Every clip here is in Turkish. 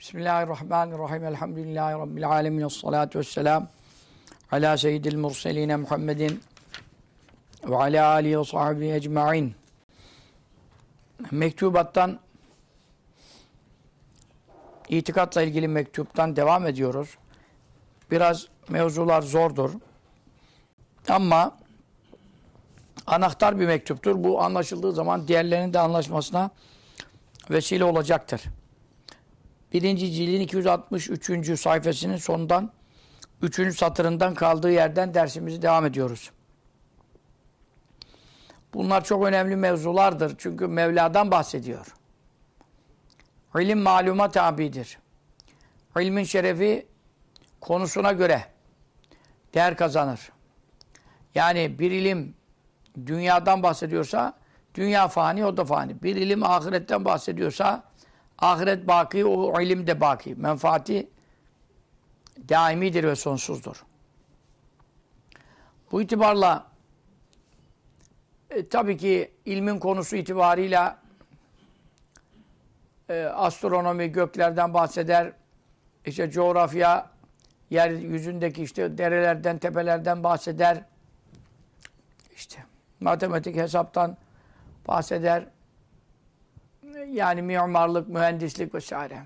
Bismillahirrahmanirrahim. Elhamdülillahi Rabbil alemin. Esselatu vesselam. Ala seyyidil murseline Muhammedin ve ala alihi ve sahbihi ecma'in. Mektubattan itikatla ilgili mektuptan devam ediyoruz. Biraz mevzular zordur. Ama anahtar bir mektuptur. Bu anlaşıldığı zaman diğerlerinin de anlaşmasına vesile olacaktır. Birinci cildin 263. sayfasının sonundan 3. satırından kaldığı yerden dersimizi devam ediyoruz. Bunlar çok önemli mevzulardır. Çünkü Mevla'dan bahsediyor. İlim maluma tabidir. İlmin şerefi konusuna göre değer kazanır. Yani bir ilim dünyadan bahsediyorsa dünya fani o da fani. Bir ilim ahiretten bahsediyorsa ahiret baki o ilim de baki. Menfaati daimidir ve sonsuzdur. Bu itibarla e, tabii ki ilmin konusu itibarıyla e, astronomi göklerden bahseder. İşte coğrafya yeryüzündeki işte derelerden, tepelerden bahseder. İşte matematik hesaptan bahseder. Yani mimarlık, mühendislik vesaire.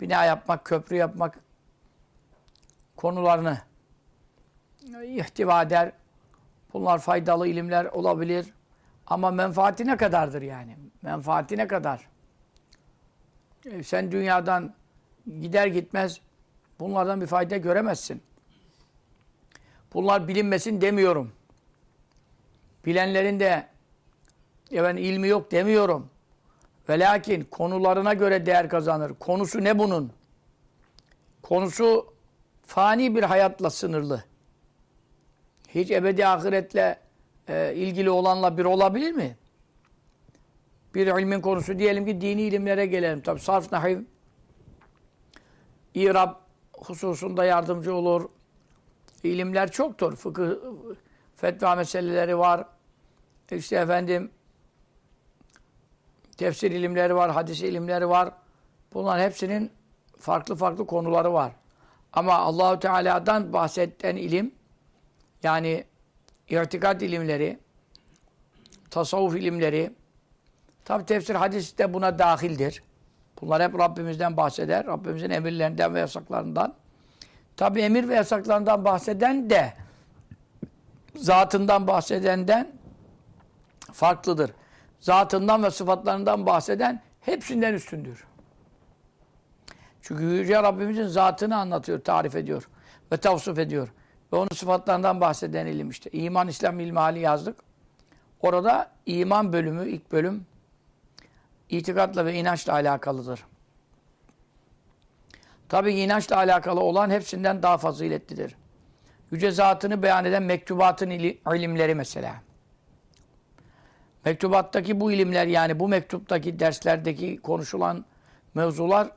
Bina yapmak, köprü yapmak konularını ihtiva eder. Bunlar faydalı ilimler olabilir. Ama menfaati ne kadardır yani? Menfaati ne kadar? E, sen dünyadan gider gitmez bunlardan bir fayda göremezsin. Bunlar bilinmesin demiyorum. Bilenlerin de ben ilmi yok demiyorum. Ve lakin konularına göre değer kazanır. Konusu ne bunun? Konusu fani bir hayatla sınırlı. Hiç ebedi ahiretle e, ilgili olanla bir olabilir mi? Bir ilmin konusu diyelim ki dini ilimlere gelelim. Tabi sarf, nahiv, İrab hususunda yardımcı olur. İlimler çoktur. Fıkıh, fetva meseleleri var. İşte efendim tefsir ilimleri var, hadis ilimleri var. Bunların hepsinin farklı farklı konuları var. Ama Allahu Teala'dan bahseden ilim yani irtikat ilimleri, tasavvuf ilimleri, tabi tefsir hadis de buna dahildir. Bunlar hep Rabbimizden bahseder. Rabbimizin emirlerinden ve yasaklarından. Tabi emir ve yasaklarından bahseden de zatından bahsedenden farklıdır. Zatından ve sıfatlarından bahseden hepsinden üstündür. Çünkü Yüce Rabbimizin zatını anlatıyor, tarif ediyor ve tavsif ediyor. Ve onun sıfatlarından bahseden ilim işte. İman, İslam ilmi hali yazdık. Orada iman bölümü, ilk bölüm itikatla ve inançla alakalıdır. Tabi inançla alakalı olan hepsinden daha faziletlidir. Yüce zatını beyan eden mektubatın ilimleri mesela. Mektubattaki bu ilimler yani bu mektuptaki derslerdeki konuşulan mevzular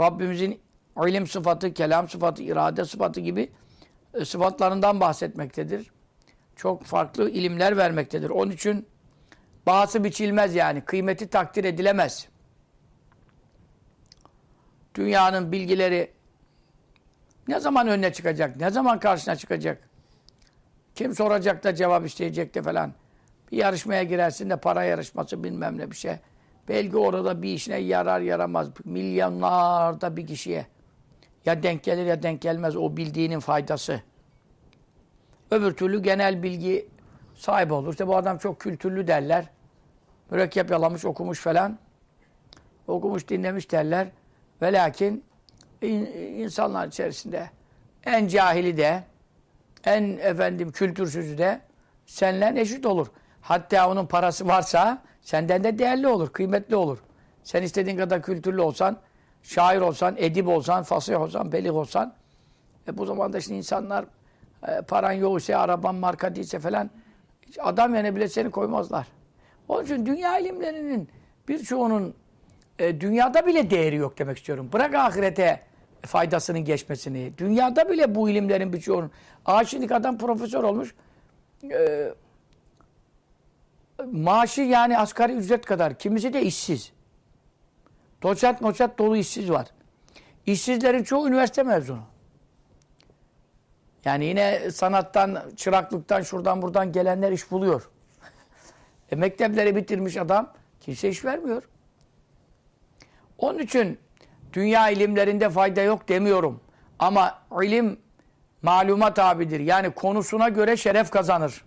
Rabbimizin ilim sıfatı, kelam sıfatı, irade sıfatı gibi e, sıfatlarından bahsetmektedir. Çok farklı ilimler vermektedir. Onun için bahası biçilmez yani. Kıymeti takdir edilemez. Dünyanın bilgileri ne zaman önüne çıkacak? Ne zaman karşına çıkacak? Kim soracak da cevap isteyecek de falan. Bir yarışmaya girersin de para yarışması bilmem ne bir şey. Belki orada bir işine yarar yaramaz. Milyonlarda bir kişiye. Ya denk gelir ya denk gelmez o bildiğinin faydası. Öbür türlü genel bilgi sahibi olur. İşte bu adam çok kültürlü derler. Mürekkep yalamış, okumuş falan. Okumuş, dinlemiş derler. Ve lakin insanlar içerisinde en cahili de en efendim kültürsüzü de seninle eşit olur. Hatta onun parası varsa senden de değerli olur, kıymetli olur. Sen istediğin kadar kültürlü olsan, şair olsan, edip olsan, fasih olsan, belik olsan e bu zamanda işte insanlar e, paran yoksa, araban marka değilse falan adam yerine bile seni koymazlar. Onun için dünya ilimlerinin birçoğunun e, dünyada bile değeri yok demek istiyorum. Bırak ahirete faydasının geçmesini. Dünyada bile bu ilimlerin birçoğunun. Aa şimdi adam profesör olmuş. E, maaşı yani asgari ücret kadar. Kimisi de işsiz. Doçent moçat dolu işsiz var. İşsizlerin çoğu üniversite mezunu. Yani yine sanattan, çıraklıktan, şuradan buradan gelenler iş buluyor. e, mektepleri bitirmiş adam kimse iş vermiyor. Onun için dünya ilimlerinde fayda yok demiyorum. Ama ilim maluma tabidir. Yani konusuna göre şeref kazanır.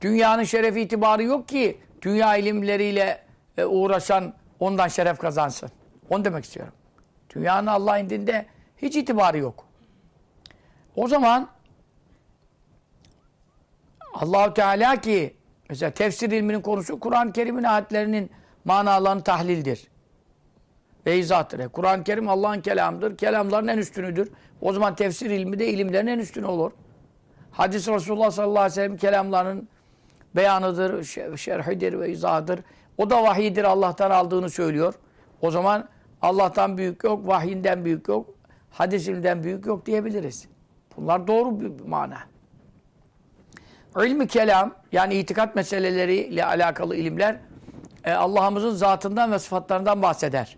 Dünyanın şerefi itibarı yok ki dünya ilimleriyle e, uğraşan ondan şeref kazansın. Onu demek istiyorum. Dünyanın Allah indinde hiç itibarı yok. O zaman Allahu Teala ki mesela tefsir ilminin konusu Kur'an-ı Kerim'in ayetlerinin manalarını tahlildir. Ve izahtır. E, Kur'an-ı Kerim Allah'ın kelamıdır. Kelamların en üstünüdür. O zaman tefsir ilmi de ilimlerin en üstünü olur. Hadis Resulullah sallallahu aleyhi ve sellem kelamlarının beyanıdır, şerhidir ve izahıdır. O da vahiydir Allah'tan aldığını söylüyor. O zaman Allah'tan büyük yok, vahyinden büyük yok, hadisinden büyük yok diyebiliriz. Bunlar doğru bir mana. İlmi kelam yani itikat meseleleriyle alakalı ilimler e, Allah'ımızın zatından ve sıfatlarından bahseder.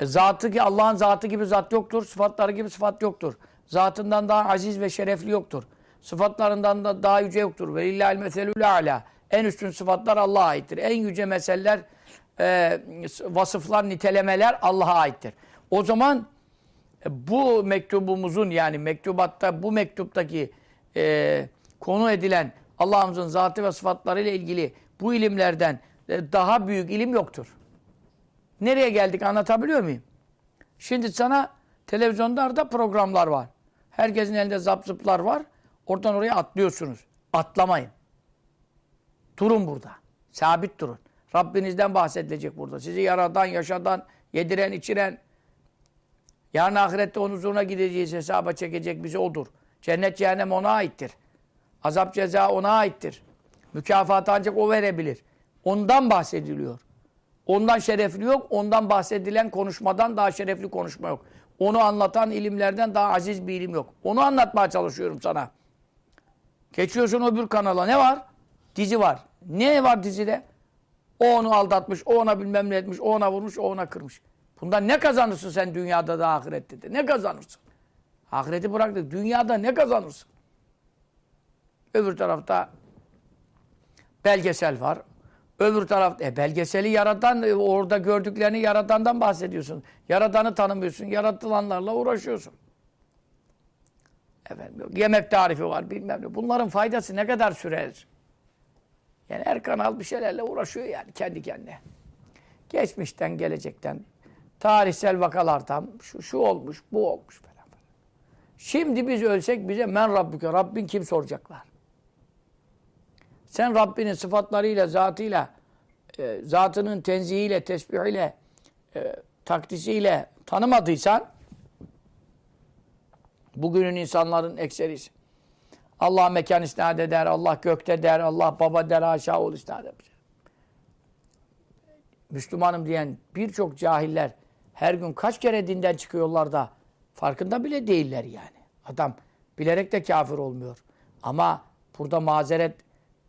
E, zatı ki Allah'ın zatı gibi zat yoktur, sıfatları gibi sıfat yoktur. Zatından daha aziz ve şerefli yoktur. Sıfatlarından da daha yüce yoktur. Ve illahil meselül ala. En üstün sıfatlar Allah'a aittir. En yüce meseleler, e, vasıflar, nitelemeler Allah'a aittir. O zaman e, bu mektubumuzun yani mektubatta bu mektuptaki e, konu edilen Allah'ımızın zatı ve sıfatlarıyla ilgili bu ilimlerden e, daha büyük ilim yoktur. Nereye geldik anlatabiliyor muyum? Şimdi sana televizyonlarda programlar var. Herkesin elinde zap zıplar var. Oradan oraya atlıyorsunuz. Atlamayın. Durun burada. Sabit durun. Rabbinizden bahsedilecek burada. Sizi yaradan, yaşadan, yediren, içiren, yarın ahirette onun huzuruna gideceğiz, hesaba çekecek bizi odur. Cennet, cehennem ona aittir. Azap, ceza ona aittir. Mükafatı ancak o verebilir. Ondan bahsediliyor. Ondan şerefli yok, ondan bahsedilen konuşmadan daha şerefli konuşma yok. Onu anlatan ilimlerden daha aziz bir ilim yok. Onu anlatmaya çalışıyorum sana. Geçiyorsun öbür kanala. Ne var? Dizi var. Ne var dizide? O onu aldatmış, o ona bilmem ne etmiş, o ona vurmuş, o ona kırmış. Bundan ne kazanırsın sen dünyada da ahirette de? Ne kazanırsın? Ahireti bıraktık. Dünyada ne kazanırsın? Öbür tarafta belgesel var. Öbür tarafta e, belgeseli yaratan, e, orada gördüklerini yaratandan bahsediyorsun. Yaratanı tanımıyorsun. Yaratılanlarla uğraşıyorsun. Efendim, yemek tarifi var bilmem ne. Bunların faydası ne kadar sürer? Yani her kanal bir şeylerle uğraşıyor yani kendi kendine. Geçmişten, gelecekten, tarihsel vakalardan şu, şu olmuş, bu olmuş falan. Şimdi biz ölsek bize men Rabbüke, Rabbin kim soracaklar? Sen Rabbinin sıfatlarıyla, zatıyla, e, zatının tenzihiyle, tesbihiyle, e, takdisiyle tanımadıysan bugünün insanların ekserisi Allah mekan isnat eder, Allah gökte der, Allah baba der, aşağı ol isnat eder. Müslümanım diyen birçok cahiller her gün kaç kere dinden çıkıyorlar da farkında bile değiller yani. Adam bilerek de kafir olmuyor. Ama burada mazeret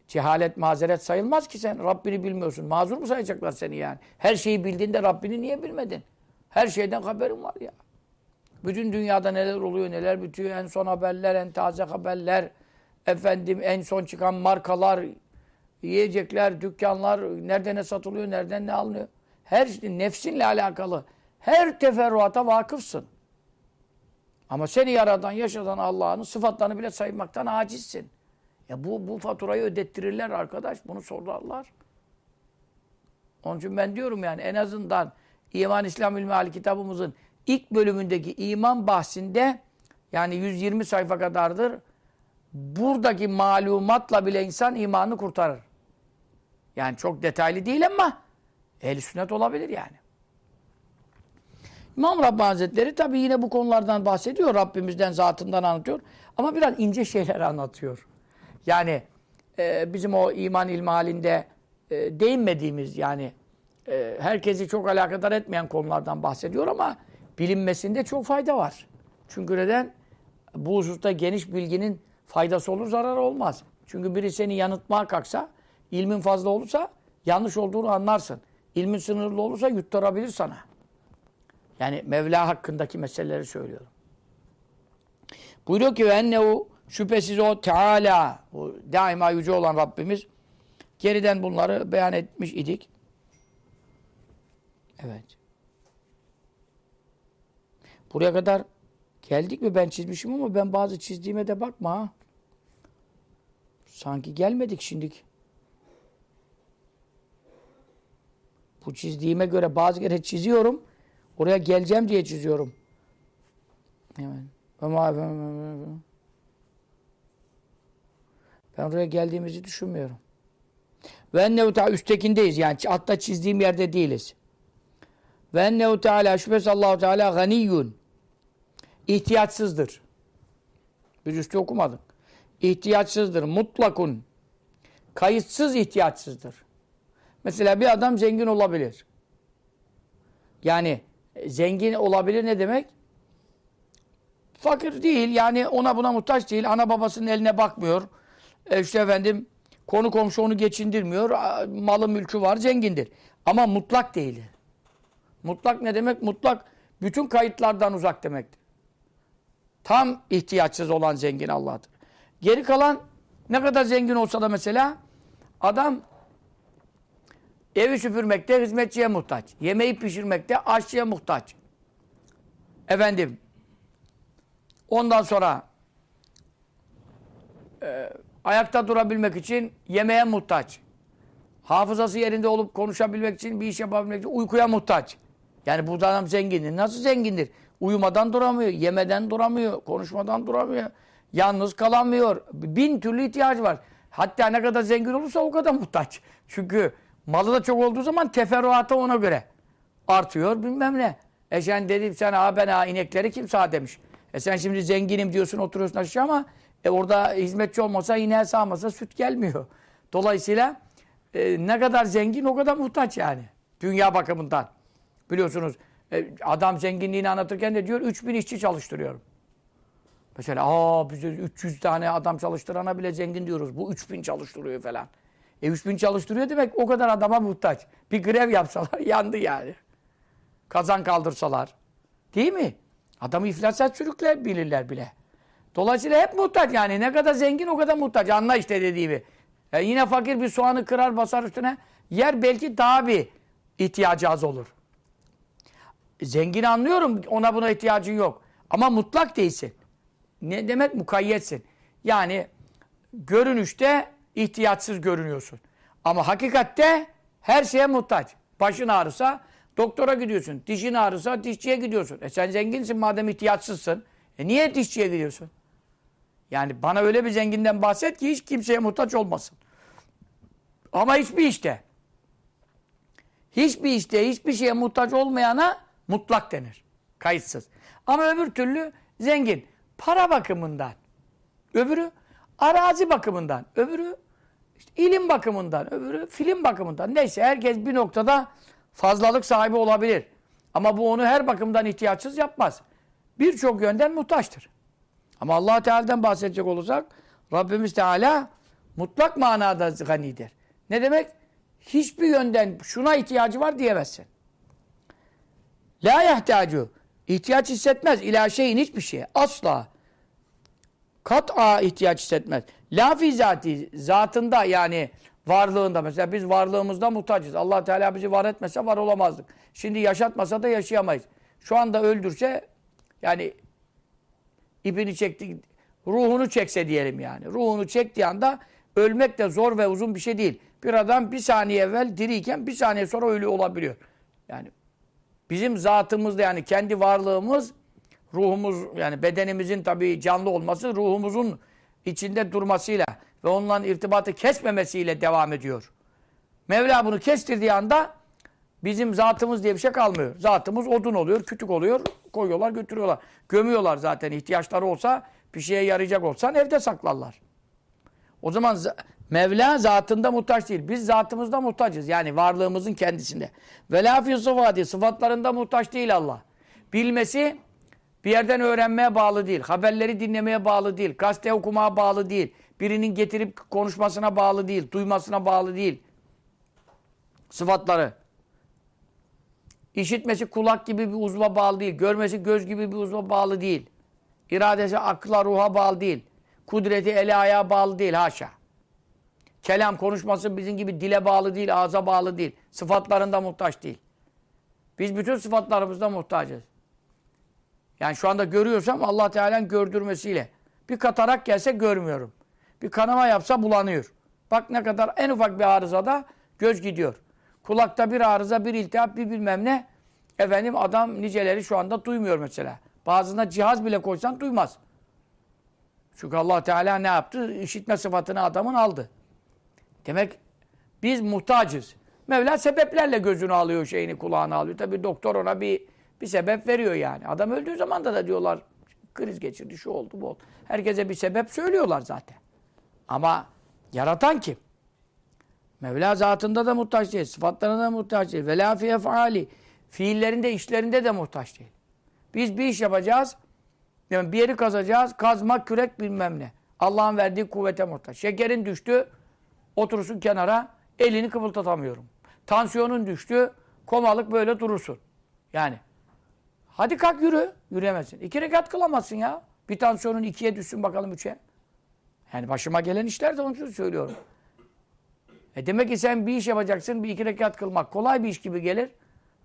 Cehalet mazeret sayılmaz ki sen. Rabbini bilmiyorsun. Mazur mu sayacaklar seni yani? Her şeyi bildiğinde Rabbini niye bilmedin? Her şeyden haberin var ya. Bütün dünyada neler oluyor, neler bitiyor. En son haberler, en taze haberler. Efendim en son çıkan markalar, yiyecekler, dükkanlar, nerede ne satılıyor, nereden ne alınıyor. Her şey nefsinle alakalı. Her teferruata vakıfsın. Ama seni yaradan, yaşadan Allah'ın sıfatlarını bile saymaktan acizsin. Ya bu, bu faturayı ödettirirler arkadaş. Bunu sorarlar. Onun için ben diyorum yani en azından İman İslam İlmihali kitabımızın ilk bölümündeki iman bahsinde yani 120 sayfa kadardır. Buradaki malumatla bile insan imanını kurtarır. Yani çok detaylı değil ama ehl sünnet olabilir yani. İmam Rabbani Hazretleri tabi yine bu konulardan bahsediyor. Rabbimizden, zatından anlatıyor. Ama biraz ince şeyler anlatıyor. Yani e, bizim o iman ilmi halinde e, değinmediğimiz yani e, herkesi çok alakadar etmeyen konulardan bahsediyor ama bilinmesinde çok fayda var. Çünkü neden? Bu hususta geniş bilginin faydası olur, zararı olmaz. Çünkü biri seni yanıltmaya kalksa, ilmin fazla olursa yanlış olduğunu anlarsın. İlmin sınırlı olursa yutturabilir sana. Yani Mevla hakkındaki meseleleri söylüyorum. Buyuruyor ki ennehu şüphesiz o Teala, o daima yüce olan Rabbimiz geriden bunları beyan etmiş idik. Evet. Buraya kadar geldik mi ben çizmişim ama ben bazı çizdiğime de bakma ha. Sanki gelmedik şimdik. Bu çizdiğime göre bazı kere çiziyorum. Oraya geleceğim diye çiziyorum. Ama ben oraya geldiğimizi düşünmüyorum. Ve ennehu ta üsttekindeyiz yani hatta çizdiğim yerde değiliz. Ve ennehu teala şüphesiz Allahu Teala ganiyyun. İhtiyaçsızdır. Biz üstü okumadık. İhtiyaçsızdır. Mutlakun. Kayıtsız ihtiyaçsızdır. Mesela bir adam zengin olabilir. Yani zengin olabilir ne demek? Fakir değil yani ona buna muhtaç değil. Ana babasının eline bakmıyor. E işte efendim konu komşu onu geçindirmiyor. Malı mülkü var zengindir. Ama mutlak değil. Mutlak ne demek? Mutlak bütün kayıtlardan uzak demektir. Tam ihtiyaçsız olan zengin Allah'tır. Geri kalan ne kadar zengin olsa da mesela adam evi süpürmekte hizmetçiye muhtaç. Yemeği pişirmekte aşçıya muhtaç. Efendim ondan sonra e, ayakta durabilmek için yemeğe muhtaç. Hafızası yerinde olup konuşabilmek için, bir iş yapabilmek için uykuya muhtaç. Yani bu adam zengindir. Nasıl zengindir? Uyumadan duramıyor, yemeden duramıyor, konuşmadan duramıyor. Yalnız kalamıyor. Bin türlü ihtiyacı var. Hatta ne kadar zengin olursa o kadar muhtaç. Çünkü malı da çok olduğu zaman teferruatı ona göre artıyor bilmem ne. E sen dedim sen ha ben ha inekleri kim sağ demiş. E sen şimdi zenginim diyorsun oturuyorsun aşağı ama e orada hizmetçi olmasa ineğe sağmasa süt gelmiyor. Dolayısıyla e, ne kadar zengin o kadar muhtaç yani. Dünya bakımından. Biliyorsunuz adam zenginliğini anlatırken de diyor 3000 işçi çalıştırıyorum. Mesela aa bize 300 tane adam çalıştırana bile zengin diyoruz. Bu 3000 çalıştırıyor falan. E 3000 çalıştırıyor demek o kadar adama muhtaç. Bir grev yapsalar yandı yani. Kazan kaldırsalar. Değil mi? Adamı iflasa sürükler bilirler bile. Dolayısıyla hep muhtaç yani. Ne kadar zengin o kadar muhtaç. Anla işte dediğimi. E yine fakir bir soğanı kırar basar üstüne. Yer belki daha bir ihtiyacı az olur. Zengin anlıyorum. Ona buna ihtiyacın yok. Ama mutlak değilsin. Ne demek? Mukayyetsin. Yani görünüşte ihtiyaçsız görünüyorsun. Ama hakikatte her şeye muhtaç. Başın ağrısa doktora gidiyorsun. Dişin ağrısa dişçiye gidiyorsun. E sen zenginsin madem ihtiyaçsızsın. E niye dişçiye gidiyorsun? Yani bana öyle bir zenginden bahset ki hiç kimseye muhtaç olmasın. Ama hiçbir işte. Hiçbir işte, hiçbir şeye muhtaç olmayana mutlak denir. Kayıtsız. Ama öbür türlü zengin. Para bakımından. Öbürü arazi bakımından. Öbürü işte ilim bakımından. Öbürü film bakımından. Neyse herkes bir noktada fazlalık sahibi olabilir. Ama bu onu her bakımdan ihtiyaçsız yapmaz. Birçok yönden muhtaçtır. Ama allah Teala'dan bahsedecek olursak Rabbimiz Teala mutlak manada ganidir. Ne demek? Hiçbir yönden şuna ihtiyacı var diyemezsin. La yahtacu. ihtiyaç hissetmez. İla şeyin hiçbir şeye. Asla. Kat'a ihtiyaç hissetmez. La fi zati. Zatında yani varlığında. Mesela biz varlığımızda muhtacız. allah Teala bizi var etmese var olamazdık. Şimdi yaşatmasa da yaşayamayız. Şu anda öldürse yani ipini çekti, ruhunu çekse diyelim yani. Ruhunu çektiği anda ölmek de zor ve uzun bir şey değil. Bir adam bir saniye evvel diriyken bir saniye sonra ölü olabiliyor. Yani bizim zatımızda yani kendi varlığımız, ruhumuz yani bedenimizin tabii canlı olması ruhumuzun içinde durmasıyla ve onunla irtibatı kesmemesiyle devam ediyor. Mevla bunu kestirdiği anda bizim zatımız diye bir şey kalmıyor. Zatımız odun oluyor, kütük oluyor, koyuyorlar, götürüyorlar. Gömüyorlar zaten ihtiyaçları olsa, bir şeye yarayacak olsan evde saklarlar. O zaman Mevla zatında muhtaç değil. Biz zatımızda muhtacız. Yani varlığımızın kendisinde. Ve la fi. Sıfatlarında muhtaç değil Allah. Bilmesi bir yerden öğrenmeye bağlı değil. Haberleri dinlemeye bağlı değil. Gazete okumaya bağlı değil. Birinin getirip konuşmasına bağlı değil. Duymasına bağlı değil. Sıfatları. İşitmesi kulak gibi bir uzva bağlı değil. Görmesi göz gibi bir uzva bağlı değil. İradesi akla, ruha bağlı değil. Kudreti eli ayağa bağlı değil. Haşa. Kelam konuşması bizim gibi dile bağlı değil, ağza bağlı değil. Sıfatlarında muhtaç değil. Biz bütün sıfatlarımızda muhtacız. Yani şu anda görüyorsam Allah Teala'nın gördürmesiyle. Bir katarak gelse görmüyorum. Bir kanama yapsa bulanıyor. Bak ne kadar en ufak bir arızada göz gidiyor. Kulakta bir arıza, bir iltihap, bir bilmem ne. Efendim adam niceleri şu anda duymuyor mesela. Bazına cihaz bile koysan duymaz. Çünkü Allah Teala ne yaptı? İşitme sıfatını adamın aldı. Demek biz muhtacız. Mevla sebeplerle gözünü alıyor, şeyini kulağını alıyor. Tabi doktor ona bir bir sebep veriyor yani. Adam öldüğü zaman da, diyorlar kriz geçirdi, şu oldu, bu oldu. Herkese bir sebep söylüyorlar zaten. Ama yaratan kim? Mevla zatında da muhtaç değil, sıfatlarına da muhtaç değil. Ve la fi efali. Fiillerinde, işlerinde de muhtaç değil. Biz bir iş yapacağız, yani bir yeri kazacağız, kazma, kürek bilmem ne. Allah'ın verdiği kuvvete muhtaç. Şekerin düştü, oturursun kenara, elini kıpıldatamıyorum. Tansiyonun düştü, komalık böyle durursun. Yani hadi kalk yürü, yürüyemezsin. İki rekat kılamazsın ya. Bir tansiyonun ikiye düşsün bakalım üçe. Yani başıma gelen işler de onun için söylüyorum. E demek ki sen bir iş yapacaksın, bir iki rekat kılmak kolay bir iş gibi gelir.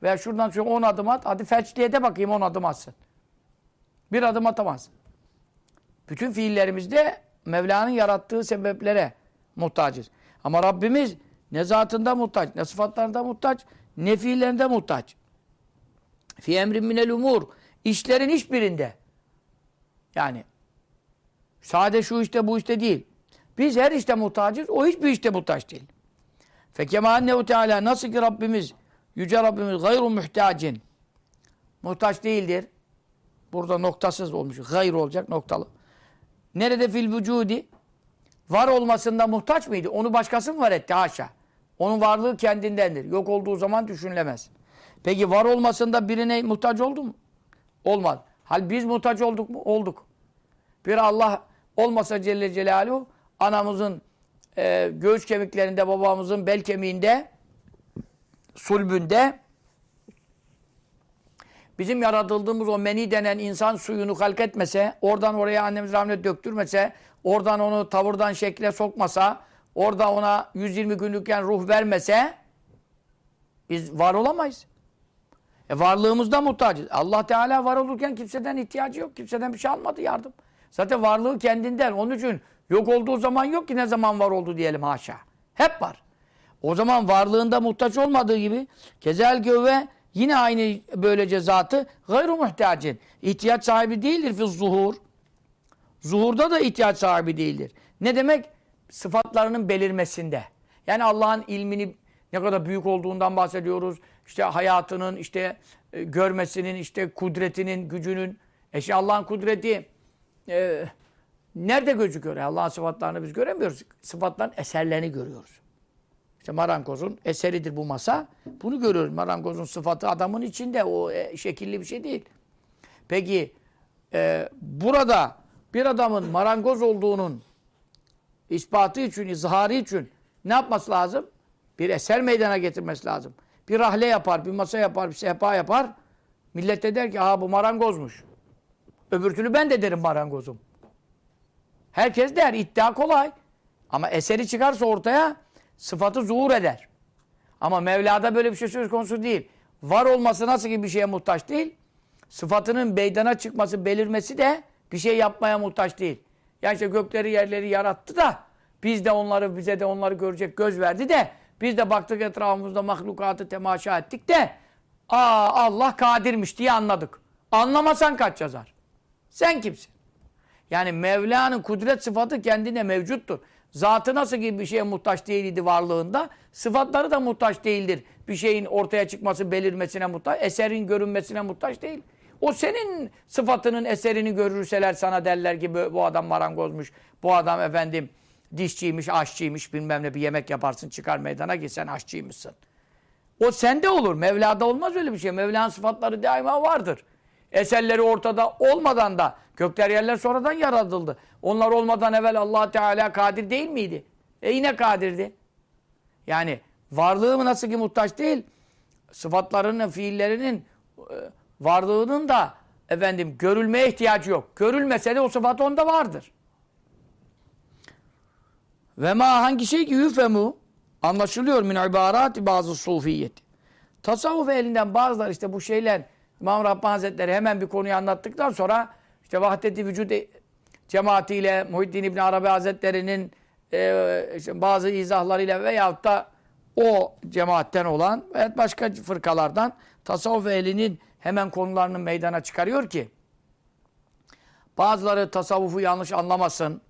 Veya şuradan şöyle on adım at, hadi felçliğe de bakayım on adım atsın. Bir adım atamaz. Bütün fiillerimizde Mevla'nın yarattığı sebeplere muhtacız. Ama Rabbimiz ne zatında muhtaç, ne sıfatlarında muhtaç, ne fiillerinde muhtaç. Fi emrin minel umur. İşlerin hiçbirinde. Yani sade şu işte bu işte değil. Biz her işte muhtacız, o hiçbir işte muhtaç değil. Fekema annehu teala nasıl ki Rabbimiz, yüce Rabbimiz gayru muhtacin. Muhtaç değildir. Burada noktasız olmuş. Gayr olacak noktalı. Nerede fil vücudi? Var olmasında muhtaç mıydı? Onu başkası mı var etti? Haşa. Onun varlığı kendindendir. Yok olduğu zaman düşünülemez. Peki var olmasında birine muhtaç oldu mu? Olmaz. Hal biz muhtaç olduk mu? Olduk. Bir Allah olmasa Celle Celaluhu anamızın e, göğüs kemiklerinde, babamızın bel kemiğinde, sulbünde bizim yaratıldığımız o meni denen insan suyunu halk etmese, oradan oraya annemiz rahmet döktürmese, oradan onu tavırdan şekle sokmasa, orada ona 120 günlükken ruh vermese biz var olamayız. E varlığımızda muhtacız. Allah Teala var olurken kimseden ihtiyacı yok. Kimseden bir şey almadı yardım. Zaten varlığı kendinden. Onun için yok olduğu zaman yok ki ne zaman var oldu diyelim haşa. Hep var. O zaman varlığında muhtaç olmadığı gibi kezel göve yine aynı böylece zatı gayru muhtacin. İhtiyaç sahibi değildir fi zuhur. Zuhurda da ihtiyaç sahibi değildir. Ne demek? Sıfatlarının belirmesinde. Yani Allah'ın ilmini ne kadar büyük olduğundan bahsediyoruz. İşte hayatının, işte e, görmesinin, işte kudretinin, gücünün. E işte Allah'ın kudreti e, nerede gözüküyor? Allah'ın sıfatlarını biz göremiyoruz. Sıfatların eserlerini görüyoruz. İşte marangozun eseridir bu masa. Bunu görüyoruz. Marangozun sıfatı adamın içinde. O e, şekilli bir şey değil. Peki e, burada bir adamın marangoz olduğunun ispatı için, izharı için ne yapması lazım? Bir eser meydana getirmesi lazım. Bir rahle yapar, bir masa yapar, bir sehpa yapar. Millet de der ki aha bu marangozmuş. Öbür türlü ben de derim marangozum. Herkes der, iddia kolay. Ama eseri çıkarsa ortaya sıfatı zuhur eder. Ama Mevla'da böyle bir şey söz konusu değil. Var olması nasıl ki bir şeye muhtaç değil. Sıfatının meydana çıkması, belirmesi de bir şey yapmaya muhtaç değil. Yani işte gökleri yerleri yarattı da biz de onları bize de onları görecek göz verdi de biz de baktık etrafımızda mahlukatı temaşa ettik de aa Allah kadirmiş diye anladık. Anlamasan kaç yazar? Sen kimsin? Yani Mevla'nın kudret sıfatı kendine mevcuttur. Zatı nasıl gibi bir şeye muhtaç değildi varlığında, sıfatları da muhtaç değildir. Bir şeyin ortaya çıkması, belirmesine muhtaç, eserin görünmesine muhtaç değil. O senin sıfatının eserini görürseler sana derler ki bu adam marangozmuş, bu adam efendim dişçiymiş, aşçıymış bilmem ne bir yemek yaparsın çıkar meydana ki sen aşçıymışsın. O sende olur. Mevla'da olmaz öyle bir şey. Mevla'nın sıfatları daima vardır. Eserleri ortada olmadan da gökler yerler sonradan yaratıldı. Onlar olmadan evvel allah Teala kadir değil miydi? E yine kadirdi. Yani varlığı mı nasıl ki muhtaç değil, sıfatlarının, fiillerinin e, varlığının da efendim görülmeye ihtiyacı yok. Görülmese de o sıfat onda vardır. Ve ma hangi şey ki yüfemu anlaşılıyor min ibarati bazı sufiyeti. Tasavvuf elinden bazıları işte bu şeyler İmam Rabbani Hazretleri hemen bir konuyu anlattıktan sonra işte vahdeti vücut cemaatiyle Muhiddin İbn Arabi Hazretleri'nin e, işte bazı izahlarıyla veyahut da o cemaatten olan veya başka fırkalardan tasavvuf ehlinin hemen konularını meydana çıkarıyor ki bazıları tasavvufu yanlış anlamasın.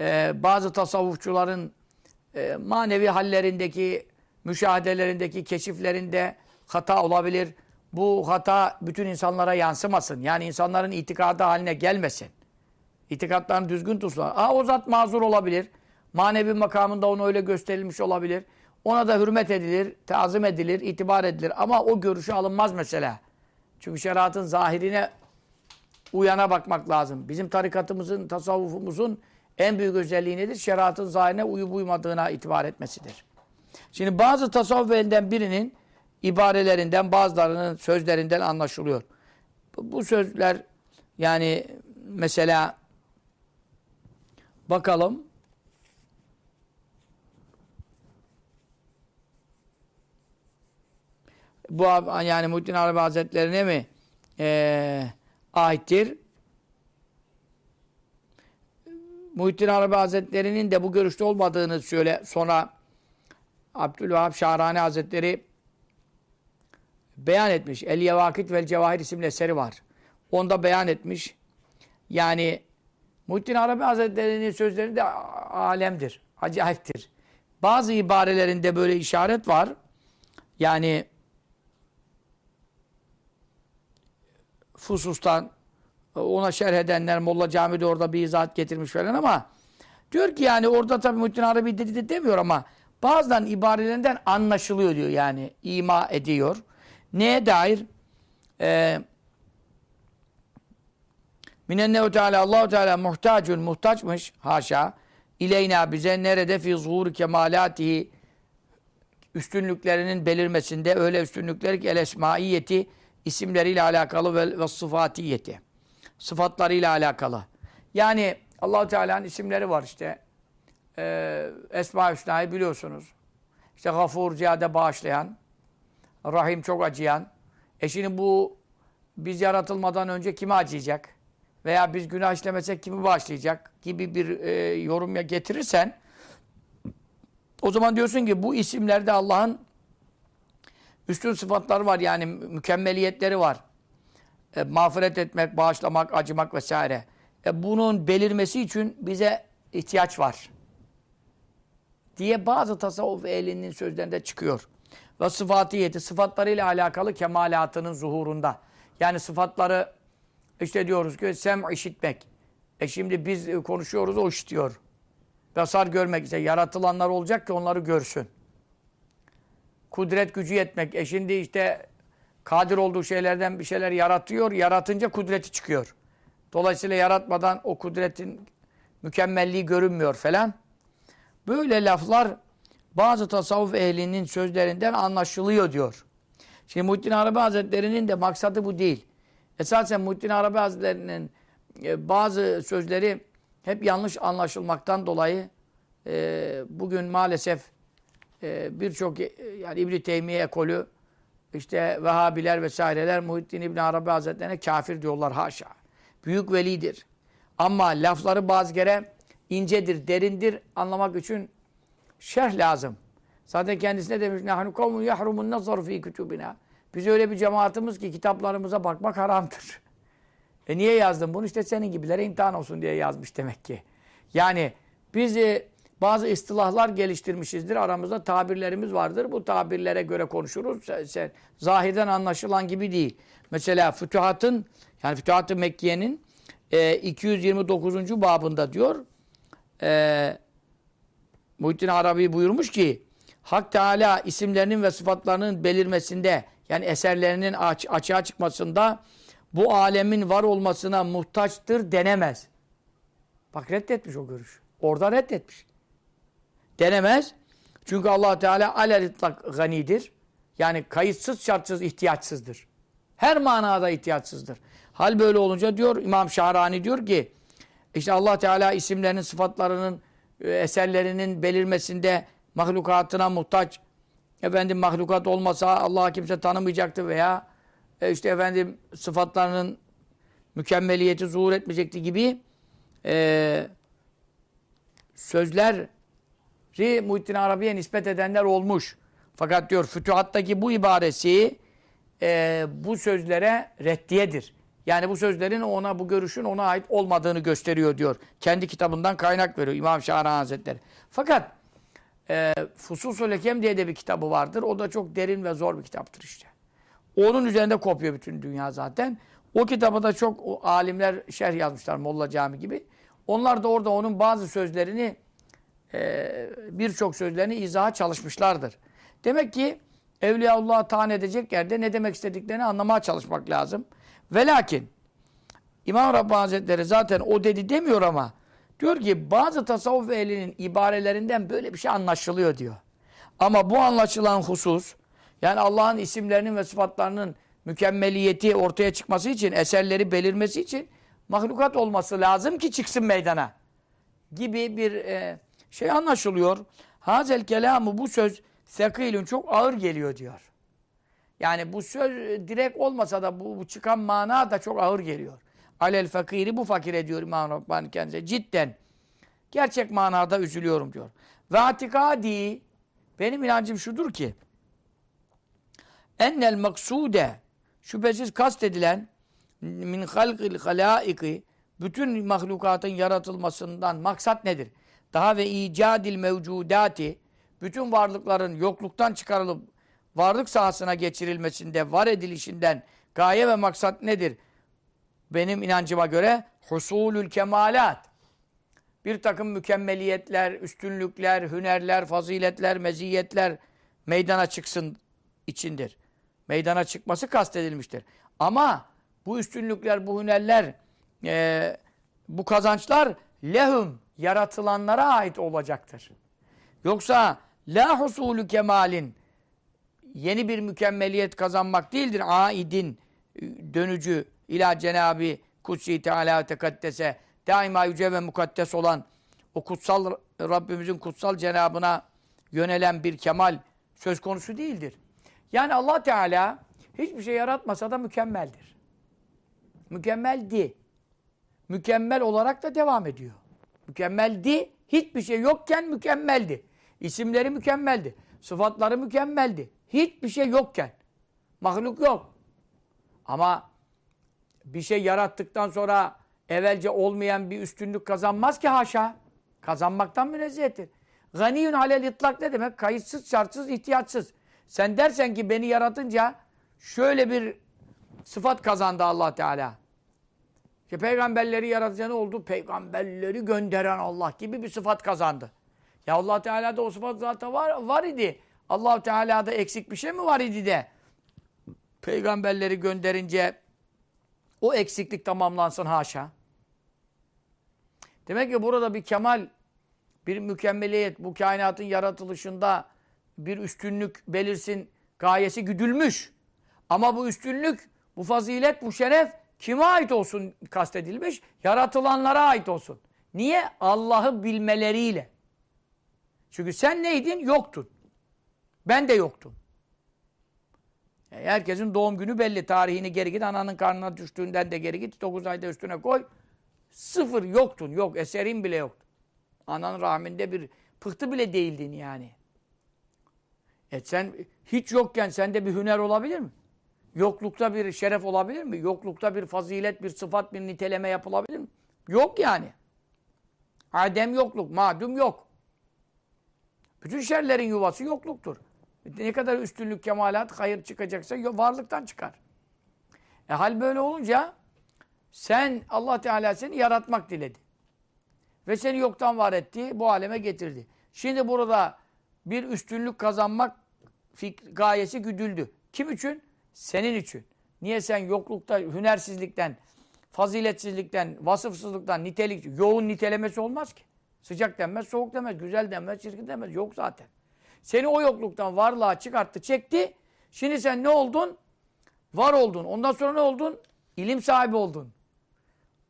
Ee, bazı tasavvufçuların e, manevi hallerindeki, müşahedelerindeki, keşiflerinde hata olabilir. Bu hata bütün insanlara yansımasın. Yani insanların itikadı haline gelmesin. İtikatlarını düzgün tutsunlar. Aa o zat mazur olabilir. Manevi makamında onu öyle gösterilmiş olabilir. Ona da hürmet edilir, tazim edilir, itibar edilir. Ama o görüşü alınmaz mesela. Çünkü şeriatın zahirine uyana bakmak lazım. Bizim tarikatımızın, tasavvufumuzun en büyük özelliği nedir? Şeriatın zahirine uyup uymadığına itibar etmesidir. Şimdi bazı tasavvuf elinden birinin ibarelerinden, bazılarının sözlerinden anlaşılıyor. Bu sözler yani mesela bakalım bu yani Muhittin Arabi Hazretlerine mi e, aittir? Muhittin Arabi Hazretleri'nin de bu görüşte olmadığını söyle sonra Abdülvahap Şahrani Hazretleri beyan etmiş. El Yevakit vel Cevahir isimli eseri var. Onda beyan etmiş. Yani Muhittin Arabi Hazretleri'nin sözleri de alemdir. Acayiptir. Bazı ibarelerinde böyle işaret var. Yani fusustan ona şerh edenler Molla Cami'de orada bir izahat getirmiş falan ama diyor ki yani orada tabii Muhittin Arabi dedi de demiyor ama bazıdan ibarelerinden anlaşılıyor diyor yani ima ediyor. Neye dair? Ee, Minennehu Teala Allahu Teala muhtacun muhtaçmış haşa ileyna bize nerede fi zuhur kemalatihi üstünlüklerinin belirmesinde öyle üstünlükler ki el esmaiyeti isimleriyle alakalı ve, ve sıfatiyeti. Sıfatlarıyla alakalı. Yani allah Teala'nın isimleri var işte. Ee, Esma-i Hüsna'yı biliyorsunuz. İşte gafur, ziyade bağışlayan, rahim çok acıyan. E şimdi bu biz yaratılmadan önce kime acıyacak? Veya biz günah işlemesek kimi bağışlayacak? Gibi bir e, yorum getirirsen o zaman diyorsun ki bu isimlerde Allah'ın üstün sıfatları var yani mükemmeliyetleri var. E, mağfiret etmek, bağışlamak, acımak vesaire. E, bunun belirmesi için bize ihtiyaç var. Diye bazı tasavvuf ehlinin sözlerinde çıkıyor. Ve sıfatiyeti, sıfatlarıyla alakalı kemalatının zuhurunda. Yani sıfatları işte diyoruz ki sem işitmek. E şimdi biz konuşuyoruz o işitiyor. Basar görmek ise yaratılanlar olacak ki onları görsün. Kudret gücü yetmek. E şimdi işte kadir olduğu şeylerden bir şeyler yaratıyor. Yaratınca kudreti çıkıyor. Dolayısıyla yaratmadan o kudretin mükemmelliği görünmüyor falan. Böyle laflar bazı tasavvuf ehlinin sözlerinden anlaşılıyor diyor. Şimdi Muhittin Arabi Hazretleri'nin de maksadı bu değil. Esasen Muhittin Arabi Hazretleri'nin e, bazı sözleri hep yanlış anlaşılmaktan dolayı e, bugün maalesef e, birçok yani İbn-i Teymiye ekolü işte Vehhabiler vesaireler Muhittin İbn Arabi Hazretlerine kafir diyorlar haşa. Büyük velidir. Ama lafları bazı kere incedir, derindir. Anlamak için şerh lazım. Zaten kendisine demiş nahnu kavmun yahrumun nazar fi kutubina. Biz öyle bir cemaatimiz ki kitaplarımıza bakmak haramdır. E niye yazdın bunu? İşte senin gibilere imtihan olsun diye yazmış demek ki. Yani biz e, bazı istilahlar geliştirmişizdir. Aramızda tabirlerimiz vardır. Bu tabirlere göre konuşuruz. Sen, sen, zahirden anlaşılan gibi değil. Mesela Fütuhat'ın yani Fütuhat-ı Mekke'nin e, 229. babında diyor e, Muhittin Arabi buyurmuş ki Hak Teala isimlerinin ve sıfatlarının belirmesinde yani eserlerinin aç, açığa çıkmasında bu alemin var olmasına muhtaçtır denemez. Bak reddetmiş o görüş. Orada reddetmiş. Denemez. Çünkü allah Teala alel itlak ganidir. Yani kayıtsız şartsız ihtiyaçsızdır. Her manada ihtiyaçsızdır. Hal böyle olunca diyor İmam Şahrani diyor ki işte Allah Teala isimlerinin, sıfatlarının, e, eserlerinin belirmesinde mahlukatına muhtaç. Efendim mahlukat olmasa Allah'a kimse tanımayacaktı veya e, işte efendim sıfatlarının mükemmeliyeti zuhur etmeyecekti gibi e, sözleri Muhittin Arabi'ye nispet edenler olmuş. Fakat diyor Fütuhat'taki bu ibaresi e, bu sözlere reddiyedir. Yani bu sözlerin ona, bu görüşün ona ait olmadığını gösteriyor diyor. Kendi kitabından kaynak veriyor İmam Şahran Hazretleri. Fakat e, Fusus-ül Hekem diye de bir kitabı vardır. O da çok derin ve zor bir kitaptır işte. Onun üzerinde kopuyor bütün dünya zaten. O kitabı da çok o, alimler şerh yazmışlar Molla Cami gibi. Onlar da orada onun bazı sözlerini e, birçok sözlerini izaha çalışmışlardır. Demek ki Evliyaullah'ı taan edecek yerde ne demek istediklerini anlamaya çalışmak lazım. Ve lakin İmam Rabbani Hazretleri zaten o dedi demiyor ama diyor ki bazı tasavvuf ehlinin ibarelerinden böyle bir şey anlaşılıyor diyor. Ama bu anlaşılan husus yani Allah'ın isimlerinin ve sıfatlarının mükemmeliyeti ortaya çıkması için, eserleri belirmesi için mahlukat olması lazım ki çıksın meydana gibi bir e, şey anlaşılıyor. Hazel kelamı bu söz sekilün çok ağır geliyor diyor. Yani bu söz direkt olmasa da bu, bu çıkan mana da çok ağır geliyor. Alel fakiri bu fakir ediyor İmam Rabbani kendisi. Cidden. Gerçek manada üzülüyorum diyor. Ve atikadi benim inancım şudur ki ennel maksude şüphesiz kastedilen min halqil halaiki bütün mahlukatın yaratılmasından maksat nedir? Daha ve icadil mevcudati bütün varlıkların yokluktan çıkarılıp varlık sahasına geçirilmesinde, var edilişinden gaye ve maksat nedir? Benim inancıma göre husulül kemalat. Bir takım mükemmeliyetler, üstünlükler, hünerler, faziletler, meziyetler meydana çıksın içindir. Meydana çıkması kastedilmiştir. Ama bu üstünlükler, bu hünerler, e, bu kazançlar lehum, yaratılanlara ait olacaktır. Yoksa la husulü kemalin, yeni bir mükemmeliyet kazanmak değildir. Aidin dönücü ila Cenab-ı Kutsi Teala Tekaddese daima yüce ve mukaddes olan o kutsal Rabbimizin kutsal cenabına yönelen bir kemal söz konusu değildir. Yani Allah Teala hiçbir şey yaratmasa da mükemmeldir. Mükemmeldi. Mükemmel olarak da devam ediyor. Mükemmeldi. Hiçbir şey yokken mükemmeldi. İsimleri mükemmeldi. Sıfatları mükemmeldi. Hiçbir şey yokken. Mahluk yok. Ama bir şey yarattıktan sonra evvelce olmayan bir üstünlük kazanmaz ki haşa. Kazanmaktan münezzehtir. Ganiyun alel itlak ne demek? Kayıtsız, şartsız, ihtiyaçsız. Sen dersen ki beni yaratınca şöyle bir sıfat kazandı allah Teala. İşte peygamberleri yaratıcı ne oldu? Peygamberleri gönderen Allah gibi bir sıfat kazandı. Ya allah Teala'da o sıfat zaten var, var idi allah Teala'da eksik bir şey mi var idi de peygamberleri gönderince o eksiklik tamamlansın haşa. Demek ki burada bir kemal, bir mükemmeliyet, bu kainatın yaratılışında bir üstünlük belirsin gayesi güdülmüş. Ama bu üstünlük, bu fazilet, bu şeref kime ait olsun kastedilmiş? Yaratılanlara ait olsun. Niye? Allah'ı bilmeleriyle. Çünkü sen neydin? Yoktun. Ben de yoktum. Yani e, herkesin doğum günü belli. Tarihini geri git. Ananın karnına düştüğünden de geri git. 9 ayda üstüne koy. Sıfır yoktun. Yok. Eserin bile yoktu. Ananın rahminde bir pıhtı bile değildin yani. E sen hiç yokken sende bir hüner olabilir mi? Yoklukta bir şeref olabilir mi? Yoklukta bir fazilet, bir sıfat, bir niteleme yapılabilir mi? Yok yani. Adem yokluk, madum yok. Bütün şerlerin yuvası yokluktur. Ne kadar üstünlük, kemalat, hayır çıkacaksa varlıktan çıkar. E hal böyle olunca sen Allah Teala seni yaratmak diledi. Ve seni yoktan var etti, bu aleme getirdi. Şimdi burada bir üstünlük kazanmak gayesi güdüldü. Kim için? Senin için. Niye sen yoklukta, hünersizlikten, faziletsizlikten, vasıfsızlıktan, nitelik, yoğun nitelemesi olmaz ki. Sıcak denmez, soğuk denmez, güzel denmez, çirkin denmez. Yok zaten. Seni o yokluktan varlığa çıkarttı, çekti. Şimdi sen ne oldun? Var oldun. Ondan sonra ne oldun? İlim sahibi oldun.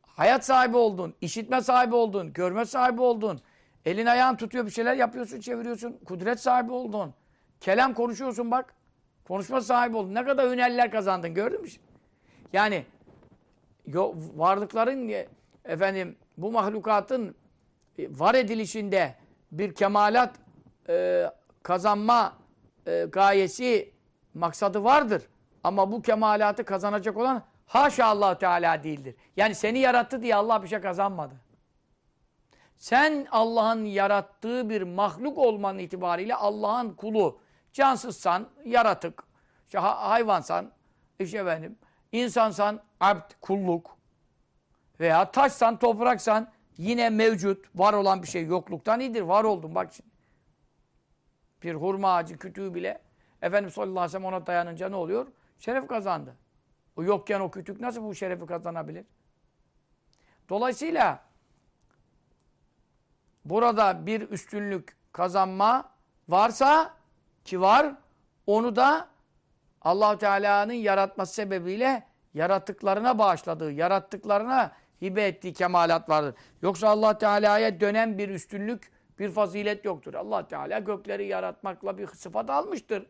Hayat sahibi oldun. işitme sahibi oldun. Görme sahibi oldun. Elin ayağın tutuyor bir şeyler yapıyorsun, çeviriyorsun. Kudret sahibi oldun. Kelam konuşuyorsun bak. Konuşma sahibi oldun. Ne kadar hünerler kazandın gördün mü? Yani varlıkların e, efendim bu mahlukatın e, var edilişinde bir kemalat e, kazanma e, gayesi maksadı vardır. Ama bu kemalatı kazanacak olan haşa allah Teala değildir. Yani seni yarattı diye Allah bir şey kazanmadı. Sen Allah'ın yarattığı bir mahluk olmanın itibariyle Allah'ın kulu. Cansızsan, yaratık, işte ha- hayvansan, işte efendim, insansan, abd, kulluk veya taşsan, topraksan yine mevcut, var olan bir şey yokluktan iyidir. Var oldun bak şimdi. Bir hurma ağacı kütüğü bile Efendimiz sallallahu aleyhi ve sellem ona dayanınca ne oluyor? Şeref kazandı. O yokken o kütük nasıl bu şerefi kazanabilir? Dolayısıyla burada bir üstünlük kazanma varsa ki var onu da allah Teala'nın yaratması sebebiyle yarattıklarına bağışladığı, yarattıklarına hibe ettiği kemalat vardır. Yoksa allah Teala'ya dönen bir üstünlük, bir fazilet yoktur. allah Teala gökleri yaratmakla bir sıfat almıştır.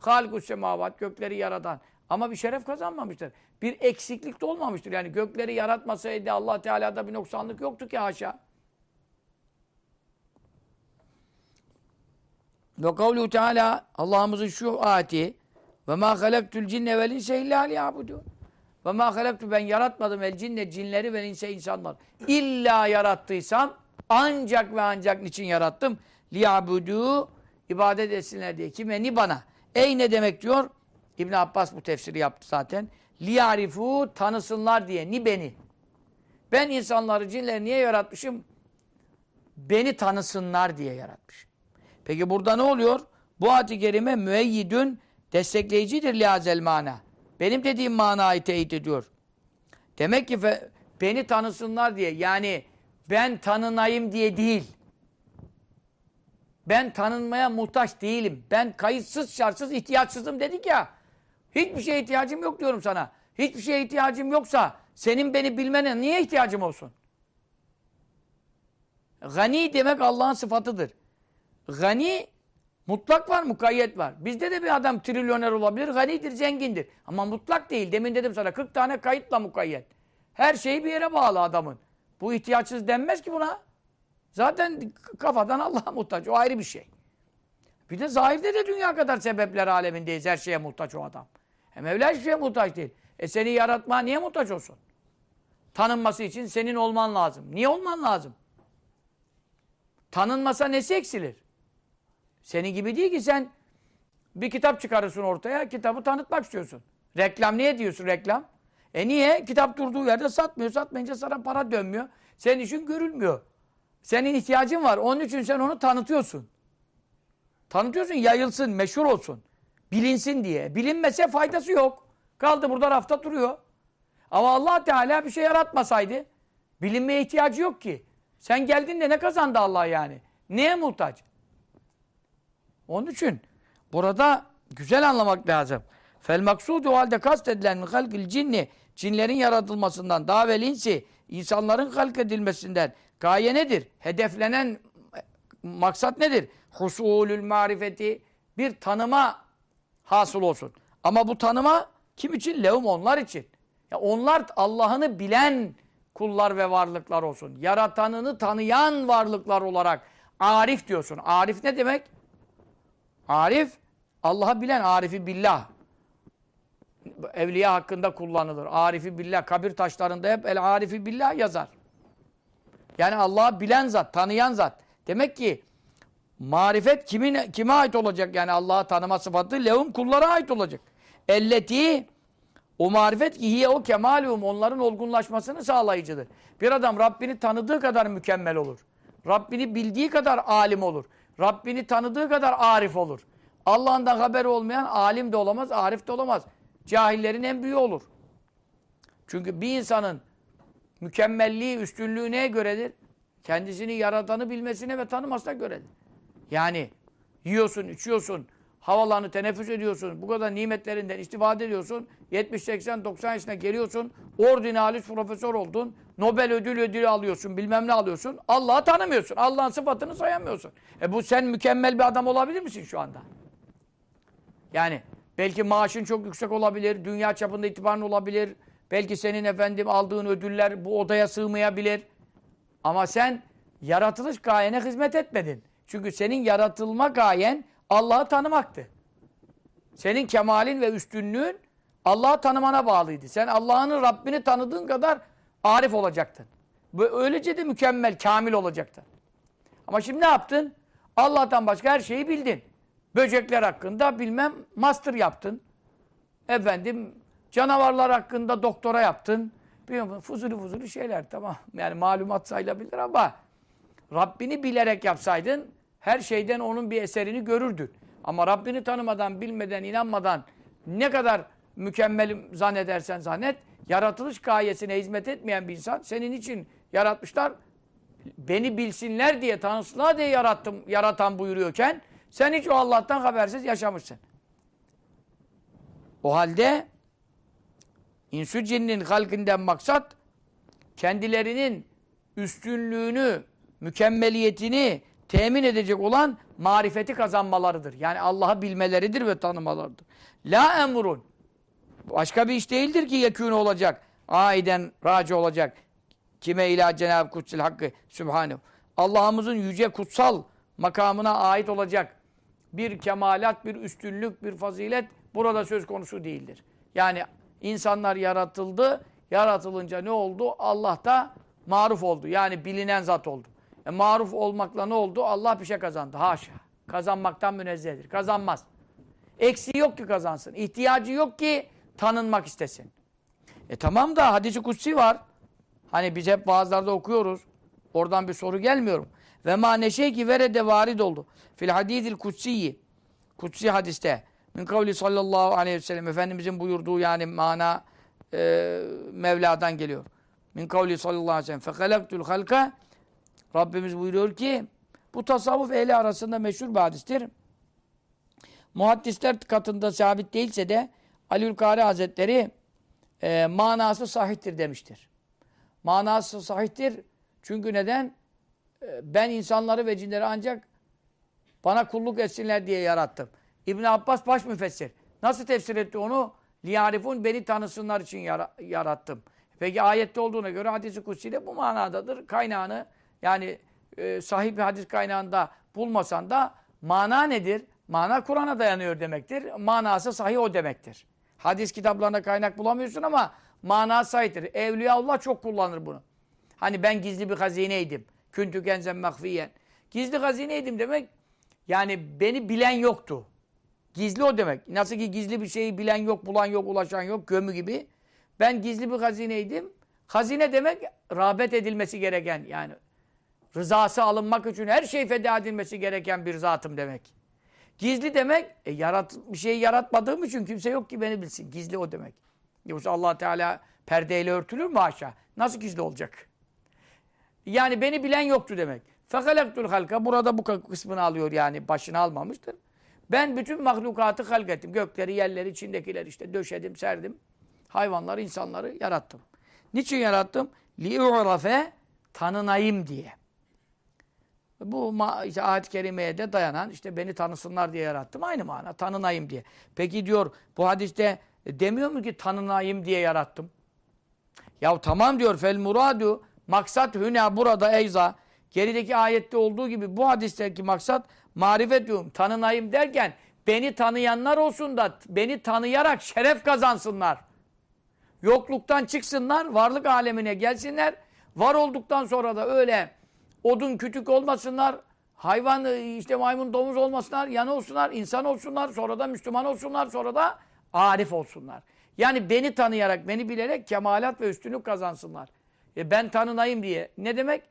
Halikus semavat, gökleri yaratan. Ama bir şeref kazanmamıştır. Bir eksiklik de olmamıştır. Yani gökleri yaratmasaydı allah Teala'da bir noksanlık yoktu ki haşa. Ve kavlu Teala Allah'ımızın şu ayeti ve ma halaktul cinne vel inse illa liyabudun. Ve ma halaktu ben yaratmadım el cinne cinleri ve inse insanlar. İlla yarattıysam ancak ve ancak niçin yarattım? Liyabudu ibadet etsinler diye. Kime? Ni bana. Ey ne demek diyor? İbn Abbas bu tefsiri yaptı zaten. Liyarifu tanısınlar diye. Ni beni. Ben insanları, cinleri niye yaratmışım? Beni tanısınlar diye yaratmışım. Peki burada ne oluyor? Bu ayet-i kerime müeyyidün destekleyicidir liazel mana. Benim dediğim manayı teyit ediyor. Demek ki fe- beni tanısınlar diye yani ben tanınayım diye değil. Ben tanınmaya muhtaç değilim. Ben kayıtsız şartsız ihtiyaçsızım dedik ya. Hiçbir şeye ihtiyacım yok diyorum sana. Hiçbir şeye ihtiyacım yoksa senin beni bilmene niye ihtiyacım olsun? Gani demek Allah'ın sıfatıdır. Gani mutlak var, mukayyet var. Bizde de bir adam trilyoner olabilir, ganidir, zengindir. Ama mutlak değil. Demin dedim sana 40 tane kayıtla mukayyet. Her şeyi bir yere bağlı adamın. Bu ihtiyaçsız denmez ki buna. Zaten kafadan Allah'a muhtaç. O ayrı bir şey. Bir de zahirde de dünya kadar sebepler alemindeyiz. Her şeye muhtaç o adam. E Mevla hiçbir şeye muhtaç değil. E seni yaratma niye muhtaç olsun? Tanınması için senin olman lazım. Niye olman lazım? Tanınmasa nesi eksilir? Senin gibi değil ki sen bir kitap çıkarırsın ortaya, kitabı tanıtmak istiyorsun. Reklam niye diyorsun reklam? E niye? Kitap durduğu yerde satmıyor. Satmayınca sana para dönmüyor. Senin için görülmüyor. Senin ihtiyacın var. Onun için sen onu tanıtıyorsun. Tanıtıyorsun, yayılsın, meşhur olsun. Bilinsin diye. Bilinmese faydası yok. Kaldı burada rafta duruyor. Ama allah Teala bir şey yaratmasaydı bilinmeye ihtiyacı yok ki. Sen geldin de ne kazandı Allah yani? Neye muhtaç? Onun için burada güzel anlamak lazım. Fel maksudu halde kastedilen halkil cinni cinlerin yaratılmasından daha insi insanların halk edilmesinden gaye nedir? Hedeflenen maksat nedir? Husulül marifeti bir tanıma hasıl olsun. Ama bu tanıma kim için? Levum onlar için. Ya onlar Allah'ını bilen kullar ve varlıklar olsun. Yaratanını tanıyan varlıklar olarak arif diyorsun. Arif ne demek? Arif, Allah'ı bilen arifi billah. Evliya hakkında kullanılır. Arifi billah. Kabir taşlarında hep el arifi billah yazar. Yani Allah'ı bilen zat, tanıyan zat. Demek ki marifet kimin kime ait olacak? Yani Allah'ı tanıma sıfatı lehum kullara ait olacak. Elleti o marifet ki hiye o kemalum onların olgunlaşmasını sağlayıcıdır. Bir adam Rabbini tanıdığı kadar mükemmel olur. Rabbini bildiği kadar alim olur. Rabbini tanıdığı kadar arif olur. Allah'ından haberi olmayan alim de olamaz, arif de olamaz. Cahillerin en büyüğü olur. Çünkü bir insanın mükemmelliği, üstünlüğü neye göredir? Kendisini yaratanı bilmesine ve tanımasına göredir. Yani yiyorsun, içiyorsun, havalarını teneffüs ediyorsun. Bu kadar nimetlerinden istifade ediyorsun. 70, 80, 90 yaşına geliyorsun. Ordinalis profesör oldun. Nobel ödül ödülü alıyorsun. Bilmem ne alıyorsun. Allah'ı tanımıyorsun. Allah'ın sıfatını sayamıyorsun. E bu sen mükemmel bir adam olabilir misin şu anda? Yani belki maaşın çok yüksek olabilir. Dünya çapında itibarın olabilir. Belki senin efendim aldığın ödüller bu odaya sığmayabilir. Ama sen yaratılış gayene hizmet etmedin. Çünkü senin yaratılma gayen Allah'ı tanımaktı. Senin kemalin ve üstünlüğün Allah'ı tanımana bağlıydı. Sen Allah'ın Rabbini tanıdığın kadar arif olacaktın. Öylece de mükemmel, kamil olacaktın. Ama şimdi ne yaptın? Allah'tan başka her şeyi bildin. Böcekler hakkında bilmem master yaptın. Efendim canavarlar hakkında doktora yaptın. Bilmiyorum, fuzuli fuzuli şeyler tamam. Yani malumat sayılabilir ama Rabbini bilerek yapsaydın her şeyden onun bir eserini görürdün. Ama Rabbini tanımadan, bilmeden, inanmadan ne kadar mükemmel zannedersen zannet, yaratılış gayesine hizmet etmeyen bir insan senin için yaratmışlar. Beni bilsinler diye, tanısınlar diye yarattım, yaratan buyuruyorken sen hiç o Allah'tan habersiz yaşamışsın. O halde insü cinnin halkinden maksat kendilerinin üstünlüğünü, mükemmeliyetini temin edecek olan marifeti kazanmalarıdır. Yani Allah'ı bilmeleridir ve tanımalarıdır. La emrun. Başka bir iş değildir ki yekûne olacak. Aiden raci olacak. Kime ila Cenab-ı Kutsil Hakkı Sübhanehu. Allah'ımızın yüce kutsal makamına ait olacak bir kemalat, bir üstünlük, bir fazilet burada söz konusu değildir. Yani insanlar yaratıldı, yaratılınca ne oldu? Allah da maruf oldu. Yani bilinen zat oldu. E, maruf olmakla ne oldu? Allah bir şey kazandı. Haşa. Kazanmaktan münezzehdir. Kazanmaz. Eksiği yok ki kazansın. İhtiyacı yok ki tanınmak istesin. E tamam da hadisi kutsi var. Hani biz hep vaazlarda okuyoruz. Oradan bir soru gelmiyor. Ve ma neşe ki verede varid oldu. Fil hadidil kutsiyi. Kutsi hadiste. Min kavli sallallahu aleyhi ve sellem. Efendimizin buyurduğu yani mana e, Mevla'dan geliyor. Min kavli sallallahu aleyhi ve sellem. Fekalaktul halka Rabbimiz buyuruyor ki bu tasavvuf ehli arasında meşhur bir hadistir. Muhaddisler katında sabit değilse de Aliül Kari Hazretleri e, manası sahihtir demiştir. Manası sahihtir. Çünkü neden? E, ben insanları ve cinleri ancak bana kulluk etsinler diye yarattım. İbn Abbas baş müfessir. Nasıl tefsir etti onu? Liyarifun beni tanısınlar için yarattım. Peki ayette olduğuna göre hadisi kutsi de bu manadadır. Kaynağını yani e, sahih bir hadis kaynağında bulmasan da mana nedir? Mana Kur'an'a dayanıyor demektir. Manası sahih o demektir. Hadis kitaplarında kaynak bulamıyorsun ama mana sahihtir. Evliyaullah çok kullanır bunu. Hani ben gizli bir hazineydim. Küntü kenzen mahfiyen. Gizli hazineydim demek yani beni bilen yoktu. Gizli o demek. Nasıl ki gizli bir şeyi bilen yok, bulan yok, ulaşan yok, gömü gibi. Ben gizli bir hazineydim. Hazine demek rağbet edilmesi gereken yani rızası alınmak için her şey feda edilmesi gereken bir zatım demek. Gizli demek e, yarat, bir şey yaratmadığım için kimse yok ki beni bilsin. Gizli o demek. Yoksa allah Teala perdeyle örtülür mü haşa? Nasıl gizli olacak? Yani beni bilen yoktu demek. Fekalektul halka burada bu kısmını alıyor yani başını almamıştır. Ben bütün mahlukatı halk ettim. Gökleri, yerleri, içindekiler işte döşedim, serdim. Hayvanları, insanları yarattım. Niçin yarattım? Li'u'rafe tanınayım diye. Bu işte ayet-i kerimeye de dayanan işte beni tanısınlar diye yarattım. Aynı mana tanınayım diye. Peki diyor bu hadiste demiyor mu ki tanınayım diye yarattım? Ya tamam diyor fel muradu maksat hüna burada eyza gerideki ayette olduğu gibi bu hadisteki maksat marifet diyorum tanınayım derken beni tanıyanlar olsun da beni tanıyarak şeref kazansınlar. Yokluktan çıksınlar, varlık alemine gelsinler. Var olduktan sonra da öyle odun kütük olmasınlar, hayvan işte maymun domuz olmasınlar, yanı olsunlar, insan olsunlar, sonra da Müslüman olsunlar, sonra da arif olsunlar. Yani beni tanıyarak, beni bilerek kemalat ve üstünlük kazansınlar. E ben tanınayım diye. Ne demek?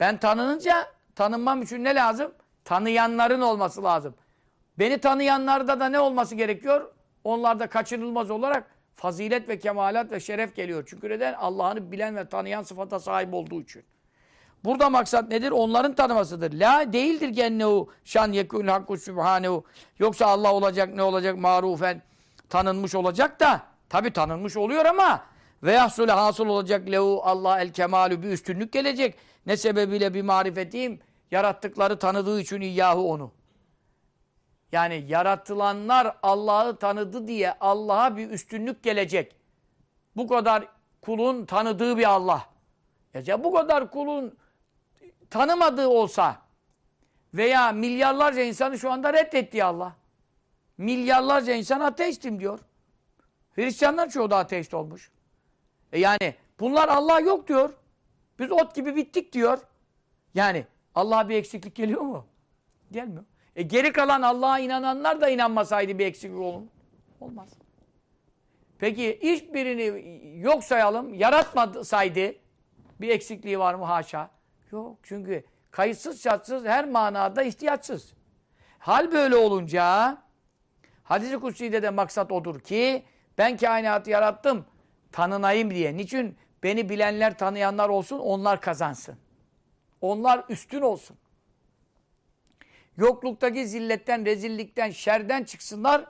Ben tanınınca tanınmam için ne lazım? Tanıyanların olması lazım. Beni tanıyanlarda da ne olması gerekiyor? Onlarda kaçınılmaz olarak fazilet ve kemalat ve şeref geliyor. Çünkü neden? Allah'ını bilen ve tanıyan sıfata sahip olduğu için. Burada maksat nedir? Onların tanımasıdır. La değildir gennehu şan yekûl hakku sübhanehu. Yoksa Allah olacak ne olacak marufen tanınmış olacak da tabi tanınmış oluyor ama ve yahsule hasıl olacak lehu Allah el kemalü bir üstünlük gelecek. Ne sebebiyle bir marifetiyim yarattıkları tanıdığı için iyyahu onu. Yani yaratılanlar Allah'ı tanıdı diye Allah'a bir üstünlük gelecek. Bu kadar kulun tanıdığı bir Allah. Ya bu kadar kulun tanımadığı olsa veya milyarlarca insanı şu anda reddettiği Allah. Milyarlarca insan ateistim diyor. Hristiyanlar çoğu da ateist olmuş. E yani bunlar Allah yok diyor. Biz ot gibi bittik diyor. Yani Allah'a bir eksiklik geliyor mu? Gelmiyor. E geri kalan Allah'a inananlar da inanmasaydı bir eksiklik olur mu? Olmaz. Peki hiçbirini yok sayalım, yaratmasaydı bir eksikliği var mı? Haşa. Yok. Çünkü kayıtsız şartsız her manada ihtiyaçsız. Hal böyle olunca hadis-i kutsi'de de maksat odur ki ben kainatı yarattım tanınayım diye. Niçin? Beni bilenler, tanıyanlar olsun, onlar kazansın. Onlar üstün olsun. Yokluktaki zilletten, rezillikten, şerden çıksınlar,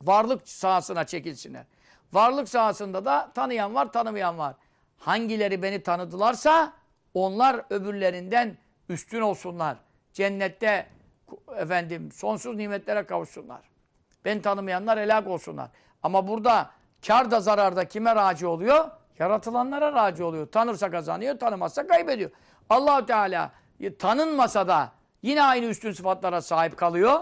varlık sahasına çekilsinler. Varlık sahasında da tanıyan var, tanımayan var. Hangileri beni tanıdılarsa onlar öbürlerinden üstün olsunlar. Cennette efendim sonsuz nimetlere kavuşsunlar. Beni tanımayanlar helak olsunlar. Ama burada kar da zarar da kime raci oluyor? Yaratılanlara raci oluyor. Tanırsa kazanıyor, tanımazsa kaybediyor. allah Teala tanınmasa da yine aynı üstün sıfatlara sahip kalıyor.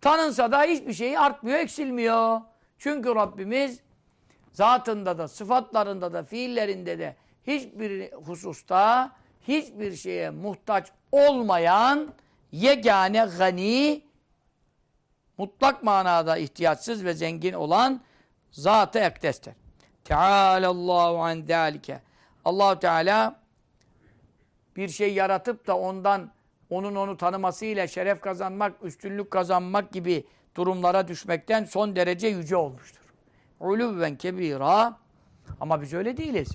Tanınsa da hiçbir şey artmıyor, eksilmiyor. Çünkü Rabbimiz zatında da, sıfatlarında da, fiillerinde de hiçbir hususta hiçbir şeye muhtaç olmayan yegane gani mutlak manada ihtiyaçsız ve zengin olan zat-ı ekdestir. Teâlallâhu an zâlike. allah Teala bir şey yaratıp da ondan onun onu tanımasıyla şeref kazanmak, üstünlük kazanmak gibi durumlara düşmekten son derece yüce olmuştur. Uluvven kebira ama biz öyle değiliz.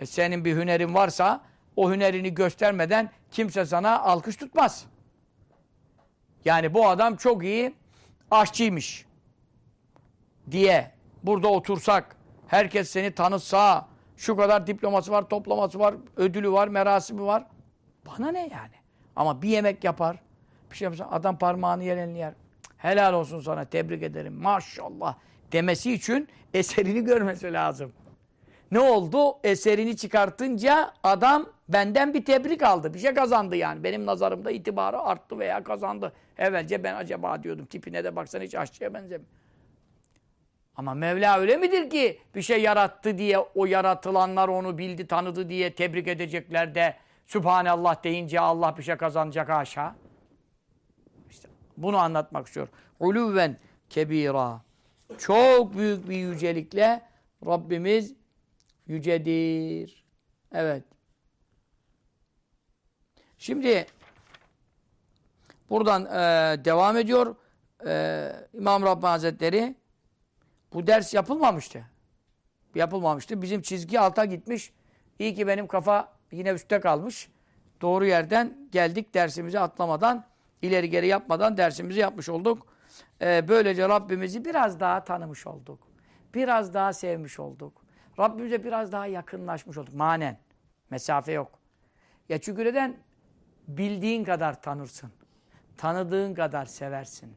E senin bir hünerin varsa o hünerini göstermeden kimse sana alkış tutmaz. Yani bu adam çok iyi aşçıymış diye burada otursak, herkes seni tanıtsa, şu kadar diploması var, toplaması var, ödülü var, merasimi var. Bana ne yani? Ama bir yemek yapar, bir şey yapsa adam parmağını yerenli yer. Helal olsun sana, tebrik ederim, maşallah demesi için eserini görmesi lazım. Ne oldu? Eserini çıkartınca adam benden bir tebrik aldı. Bir şey kazandı yani. Benim nazarımda itibarı arttı veya kazandı. Evvelce ben acaba diyordum tipine de baksan hiç aşçıya benzemiyor. Ama Mevla öyle midir ki bir şey yarattı diye o yaratılanlar onu bildi, tanıdı diye tebrik edecekler de Sübhanallah deyince Allah bir şey kazanacak aşağı. İşte bunu anlatmak istiyor. Uluven kebira. Çok büyük bir yücelikle Rabbimiz yücedir. Evet. Şimdi buradan e, devam ediyor e, İmam Rabbani Hazretleri bu ders yapılmamıştı. Yapılmamıştı. Bizim çizgi alta gitmiş. İyi ki benim kafa yine üstte kalmış. Doğru yerden geldik dersimizi atlamadan, ileri geri yapmadan dersimizi yapmış olduk. Ee, böylece Rabbimizi biraz daha tanımış olduk. Biraz daha sevmiş olduk. Rabbimize biraz daha yakınlaşmış olduk. Manen. Mesafe yok. Ya çünkü neden? Bildiğin kadar tanırsın. Tanıdığın kadar seversin.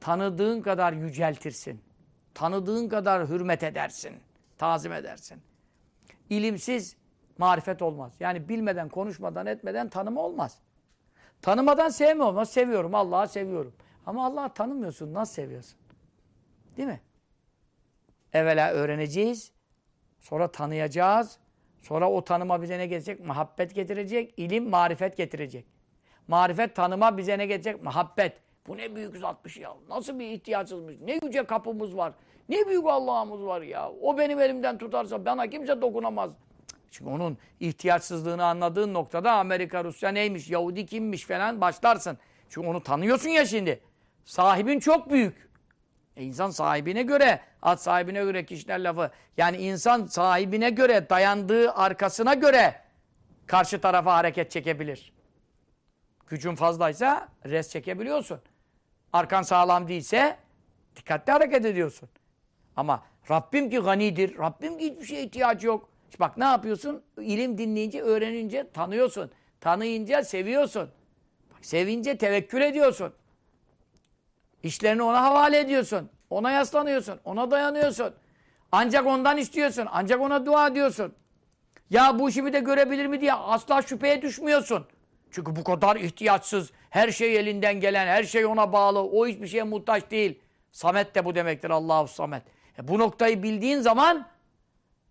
Tanıdığın kadar yüceltirsin. Tanıdığın kadar hürmet edersin. Tazim edersin. İlimsiz marifet olmaz. Yani bilmeden, konuşmadan, etmeden tanıma olmaz. Tanımadan sevme olmaz. Seviyorum, Allah'ı seviyorum. Ama Allah'ı tanımıyorsun. Nasıl seviyorsun? Değil mi? Evvela öğreneceğiz. Sonra tanıyacağız. Sonra o tanıma bize ne getirecek? Muhabbet getirecek. ilim, marifet getirecek. Marifet tanıma bize ne getirecek? Muhabbet. Bu ne büyük zatmış ya. Nasıl bir ihtiyacımız, ne yüce kapımız var. Ne büyük Allah'ımız var ya. O benim elimden tutarsa bana kimse dokunamaz. Çünkü onun ihtiyaçsızlığını anladığın noktada Amerika, Rusya neymiş, Yahudi kimmiş falan başlarsın. Çünkü onu tanıyorsun ya şimdi. Sahibin çok büyük. E insan sahibine göre, at sahibine göre kişiler lafı. Yani insan sahibine göre, dayandığı arkasına göre karşı tarafa hareket çekebilir. Gücün fazlaysa res çekebiliyorsun. Arkan sağlam değilse dikkatli hareket ediyorsun. Ama Rabbim ki ganidir. Rabbim ki hiçbir şeye ihtiyacı yok. İşte bak ne yapıyorsun? İlim dinleyince, öğrenince tanıyorsun. Tanıyınca seviyorsun. Bak, sevince tevekkül ediyorsun. İşlerini ona havale ediyorsun. Ona yaslanıyorsun. Ona dayanıyorsun. Ancak ondan istiyorsun. Ancak ona dua ediyorsun. Ya bu işimi de görebilir mi diye asla şüpheye düşmüyorsun. Çünkü bu kadar ihtiyaçsız, her şey elinden gelen, her şey ona bağlı, o hiçbir şeye muhtaç değil. Samet de bu demektir Allahu Samet. E bu noktayı bildiğin zaman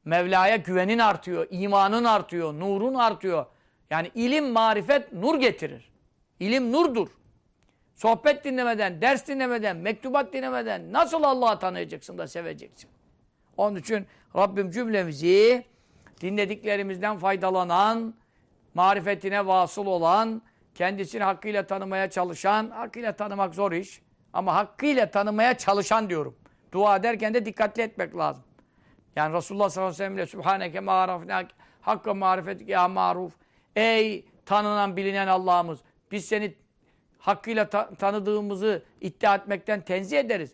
Mevla'ya güvenin artıyor, imanın artıyor, nurun artıyor. Yani ilim, marifet nur getirir. İlim nurdur. Sohbet dinlemeden, ders dinlemeden, mektubat dinlemeden nasıl Allah'ı tanıyacaksın da seveceksin? Onun için Rabbim cümlemizi dinlediklerimizden faydalanan, marifetine vasıl olan, kendisini hakkıyla tanımaya çalışan, hakkıyla tanımak zor iş ama hakkıyla tanımaya çalışan diyorum. Dua ederken de dikkatli etmek lazım. Yani Resulullah sallallahu aleyhi ve sellem ile Sübhaneke ma'arafnak hakka marifetik ya maruf. Ey tanınan bilinen Allah'ımız biz seni hakkıyla ta- tanıdığımızı iddia etmekten tenzih ederiz.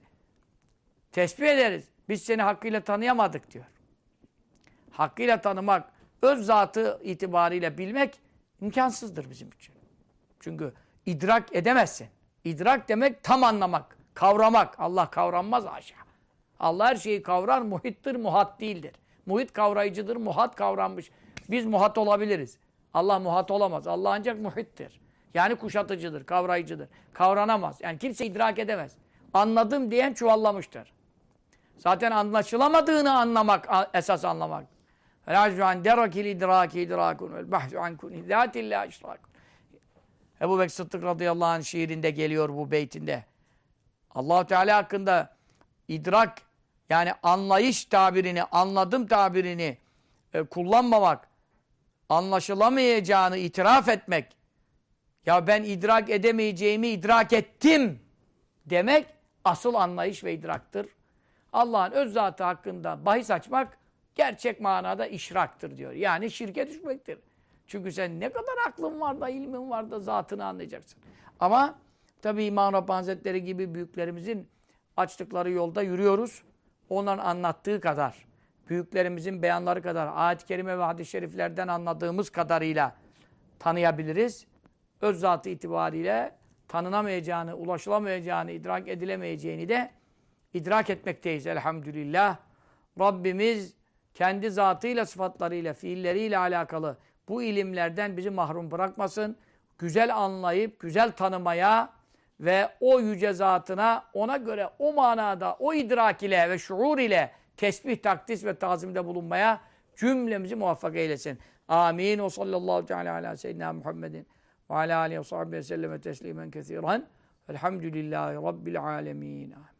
Tesbih ederiz. Biz seni hakkıyla tanıyamadık diyor. Hakkıyla tanımak, öz zatı itibariyle bilmek imkansızdır bizim için. Çünkü idrak edemezsin. İdrak demek tam anlamak, kavramak. Allah kavranmaz aşağı. Allah her şeyi kavrar, muhittir, muhat değildir. Muhit kavrayıcıdır, muhat kavranmış. Biz muhat olabiliriz. Allah muhat olamaz. Allah ancak muhittir. Yani kuşatıcıdır, kavrayıcıdır. Kavranamaz. Yani kimse idrak edemez. Anladım diyen çuvallamıştır. Zaten anlaşılamadığını anlamak esas anlamak. Felâcu an derakil idraki idrakun vel bahsu an kuni zâtillâ işrakun. Ebu Bekir Sıddık radıyallahu anh şiirinde geliyor bu beytinde. allah Teala hakkında idrak yani anlayış tabirini, anladım tabirini e, kullanmamak, anlaşılamayacağını itiraf etmek, ya ben idrak edemeyeceğimi idrak ettim demek asıl anlayış ve idraktır. Allah'ın öz zatı hakkında bahis açmak gerçek manada işraktır diyor. Yani şirke düşmektir. Çünkü sen ne kadar aklın var da ilmin var da zatını anlayacaksın. Ama tabi İmam Rabbani Hazretleri gibi büyüklerimizin açtıkları yolda yürüyoruz. Onların anlattığı kadar, büyüklerimizin beyanları kadar, ayet-i kerime ve hadis-i şeriflerden anladığımız kadarıyla tanıyabiliriz. Öz zatı itibariyle tanınamayacağını, ulaşılamayacağını, idrak edilemeyeceğini de idrak etmekteyiz elhamdülillah. Rabbimiz kendi zatıyla, sıfatlarıyla, fiilleriyle alakalı bu ilimlerden bizi mahrum bırakmasın. Güzel anlayıp, güzel tanımaya ve o yüce zatına ona göre o manada, o idrak ile ve şuur ile tesbih, takdis ve tazimde bulunmaya cümlemizi muvaffak eylesin. Amin. O sallallahu teala ala seyyidina Muhammedin ve ala aleyhi ve sahbihi ve selleme teslimen kesiren. Elhamdülillahi Rabbil alemin. Amin.